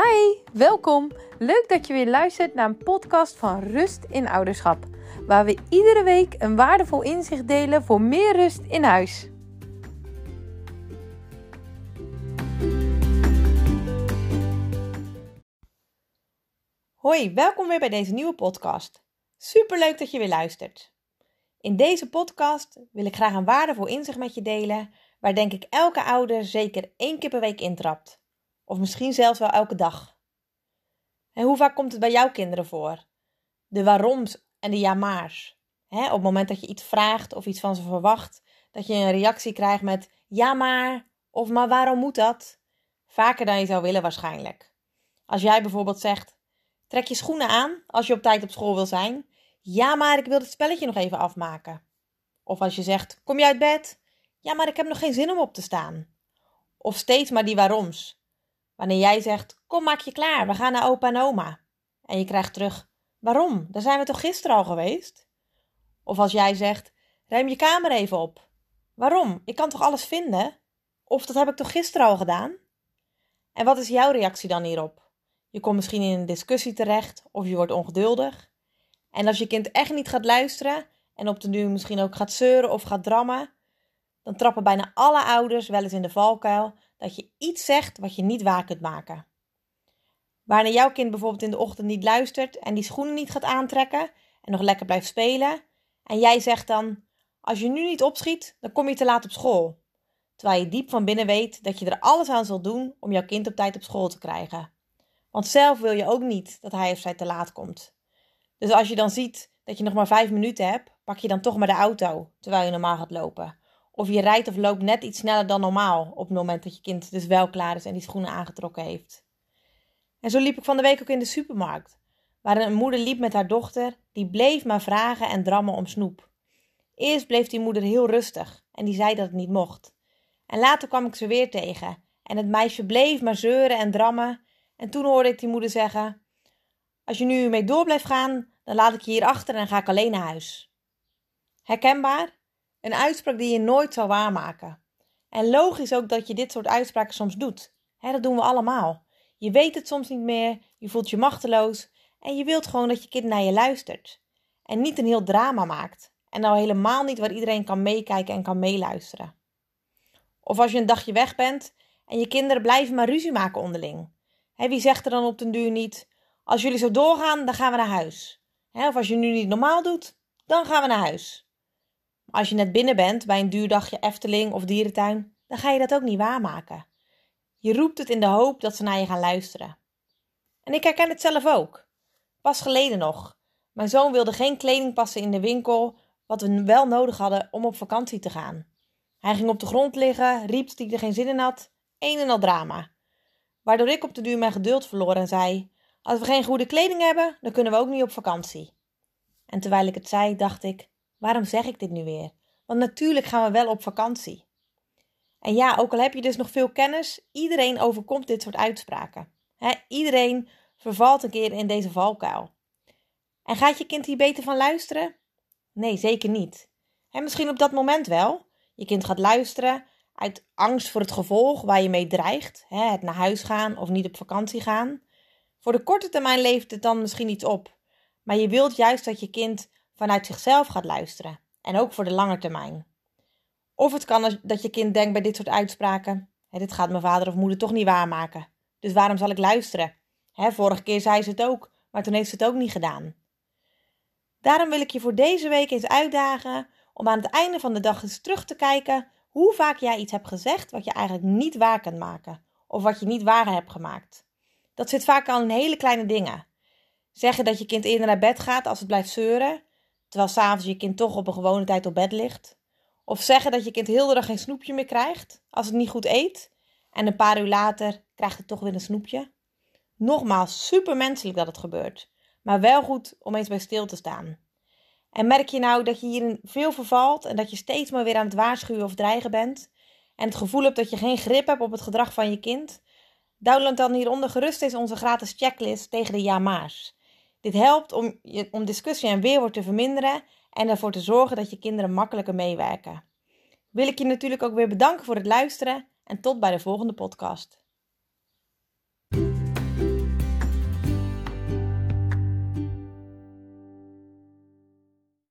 Hi, welkom. Leuk dat je weer luistert naar een podcast van Rust in Ouderschap, waar we iedere week een waardevol inzicht delen voor meer rust in huis. Hoi, welkom weer bij deze nieuwe podcast. Superleuk dat je weer luistert. In deze podcast wil ik graag een waardevol inzicht met je delen, waar denk ik elke ouder zeker één keer per week intrapt. Of misschien zelfs wel elke dag. En hoe vaak komt het bij jouw kinderen voor? De waaroms en de ja-maars. op het moment dat je iets vraagt of iets van ze verwacht, dat je een reactie krijgt met ja maar of maar waarom moet dat? Vaker dan je zou willen waarschijnlijk. Als jij bijvoorbeeld zegt: trek je schoenen aan als je op tijd op school wil zijn. Ja, maar ik wil het spelletje nog even afmaken. Of als je zegt: kom je uit bed? Ja, maar ik heb nog geen zin om op te staan. Of steeds maar die waaroms. Wanneer jij zegt: Kom, maak je klaar, we gaan naar opa en oma. En je krijgt terug: Waarom? Daar zijn we toch gisteren al geweest? Of als jij zegt: Ruim je kamer even op. Waarom? Ik kan toch alles vinden? Of dat heb ik toch gisteren al gedaan? En wat is jouw reactie dan hierop? Je komt misschien in een discussie terecht of je wordt ongeduldig. En als je kind echt niet gaat luisteren en op de duur misschien ook gaat zeuren of gaat drammen, dan trappen bijna alle ouders wel eens in de valkuil dat je iets zegt wat je niet waar kunt maken. Wanneer jouw kind bijvoorbeeld in de ochtend niet luistert en die schoenen niet gaat aantrekken en nog lekker blijft spelen, en jij zegt dan: Als je nu niet opschiet, dan kom je te laat op school. Terwijl je diep van binnen weet dat je er alles aan zal doen om jouw kind op tijd op school te krijgen. Want zelf wil je ook niet dat hij of zij te laat komt. Dus als je dan ziet dat je nog maar vijf minuten hebt, pak je dan toch maar de auto terwijl je normaal gaat lopen. Of je rijdt of loopt net iets sneller dan normaal op het moment dat je kind dus wel klaar is en die schoenen aangetrokken heeft. En zo liep ik van de week ook in de supermarkt, waar een moeder liep met haar dochter, die bleef maar vragen en drammen om snoep. Eerst bleef die moeder heel rustig en die zei dat het niet mocht. En later kwam ik ze weer tegen en het meisje bleef maar zeuren en drammen. En toen hoorde ik die moeder zeggen: Als je nu mee door blijft gaan, dan laat ik je hier achter en ga ik alleen naar huis. Herkenbaar? Een uitspraak die je nooit zou waarmaken. En logisch ook dat je dit soort uitspraken soms doet. dat doen we allemaal. Je weet het soms niet meer, je voelt je machteloos en je wilt gewoon dat je kind naar je luistert. En niet een heel drama maakt. En nou helemaal niet waar iedereen kan meekijken en kan meeluisteren. Of als je een dagje weg bent en je kinderen blijven maar ruzie maken onderling. wie zegt er dan op den duur niet: Als jullie zo doorgaan, dan gaan we naar huis. of als je nu niet normaal doet, dan gaan we naar huis. Als je net binnen bent bij een duurdagje Efteling of dierentuin, dan ga je dat ook niet waarmaken. Je roept het in de hoop dat ze naar je gaan luisteren. En ik herken het zelf ook. Pas geleden nog. Mijn zoon wilde geen kleding passen in de winkel, wat we wel nodig hadden om op vakantie te gaan. Hij ging op de grond liggen, riep dat hij er geen zin in had, een en al drama. Waardoor ik op de duur mijn geduld verloor en zei: Als we geen goede kleding hebben, dan kunnen we ook niet op vakantie. En terwijl ik het zei, dacht ik: Waarom zeg ik dit nu weer? Want natuurlijk gaan we wel op vakantie. En ja, ook al heb je dus nog veel kennis, iedereen overkomt dit soort uitspraken. iedereen vervalt een keer in deze valkuil. En gaat je kind hier beter van luisteren? Nee, zeker niet. misschien op dat moment wel. Je kind gaat luisteren uit angst voor het gevolg waar je mee dreigt, het naar huis gaan of niet op vakantie gaan. Voor de korte termijn levert het dan misschien iets op, maar je wilt juist dat je kind vanuit zichzelf gaat luisteren. En ook voor de lange termijn. Of het kan dat je kind denkt bij dit soort uitspraken: dit gaat mijn vader of moeder toch niet waarmaken. Dus waarom zal ik luisteren? Hè, vorige keer zei ze het ook, maar toen heeft ze het ook niet gedaan. Daarom wil ik je voor deze week eens uitdagen om aan het einde van de dag eens terug te kijken hoe vaak jij iets hebt gezegd wat je eigenlijk niet waar kunt maken, of wat je niet waar hebt gemaakt. Dat zit vaak al in hele kleine dingen. Zeggen dat je kind eerder naar bed gaat als het blijft zeuren, terwijl s'avonds je kind toch op een gewone tijd op bed ligt. Of zeggen dat je kind heel de dag geen snoepje meer krijgt als het niet goed eet. En een paar uur later krijgt het toch weer een snoepje. Nogmaals, super menselijk dat het gebeurt. Maar wel goed om eens bij stil te staan. En merk je nou dat je hierin veel vervalt en dat je steeds maar weer aan het waarschuwen of dreigen bent. En het gevoel hebt dat je geen grip hebt op het gedrag van je kind. Download dan hieronder gerust eens onze gratis checklist tegen de ja-maars. Dit helpt om, je, om discussie en weerwoord te verminderen en ervoor te zorgen dat je kinderen makkelijker meewerken. Wil ik je natuurlijk ook weer bedanken voor het luisteren en tot bij de volgende podcast.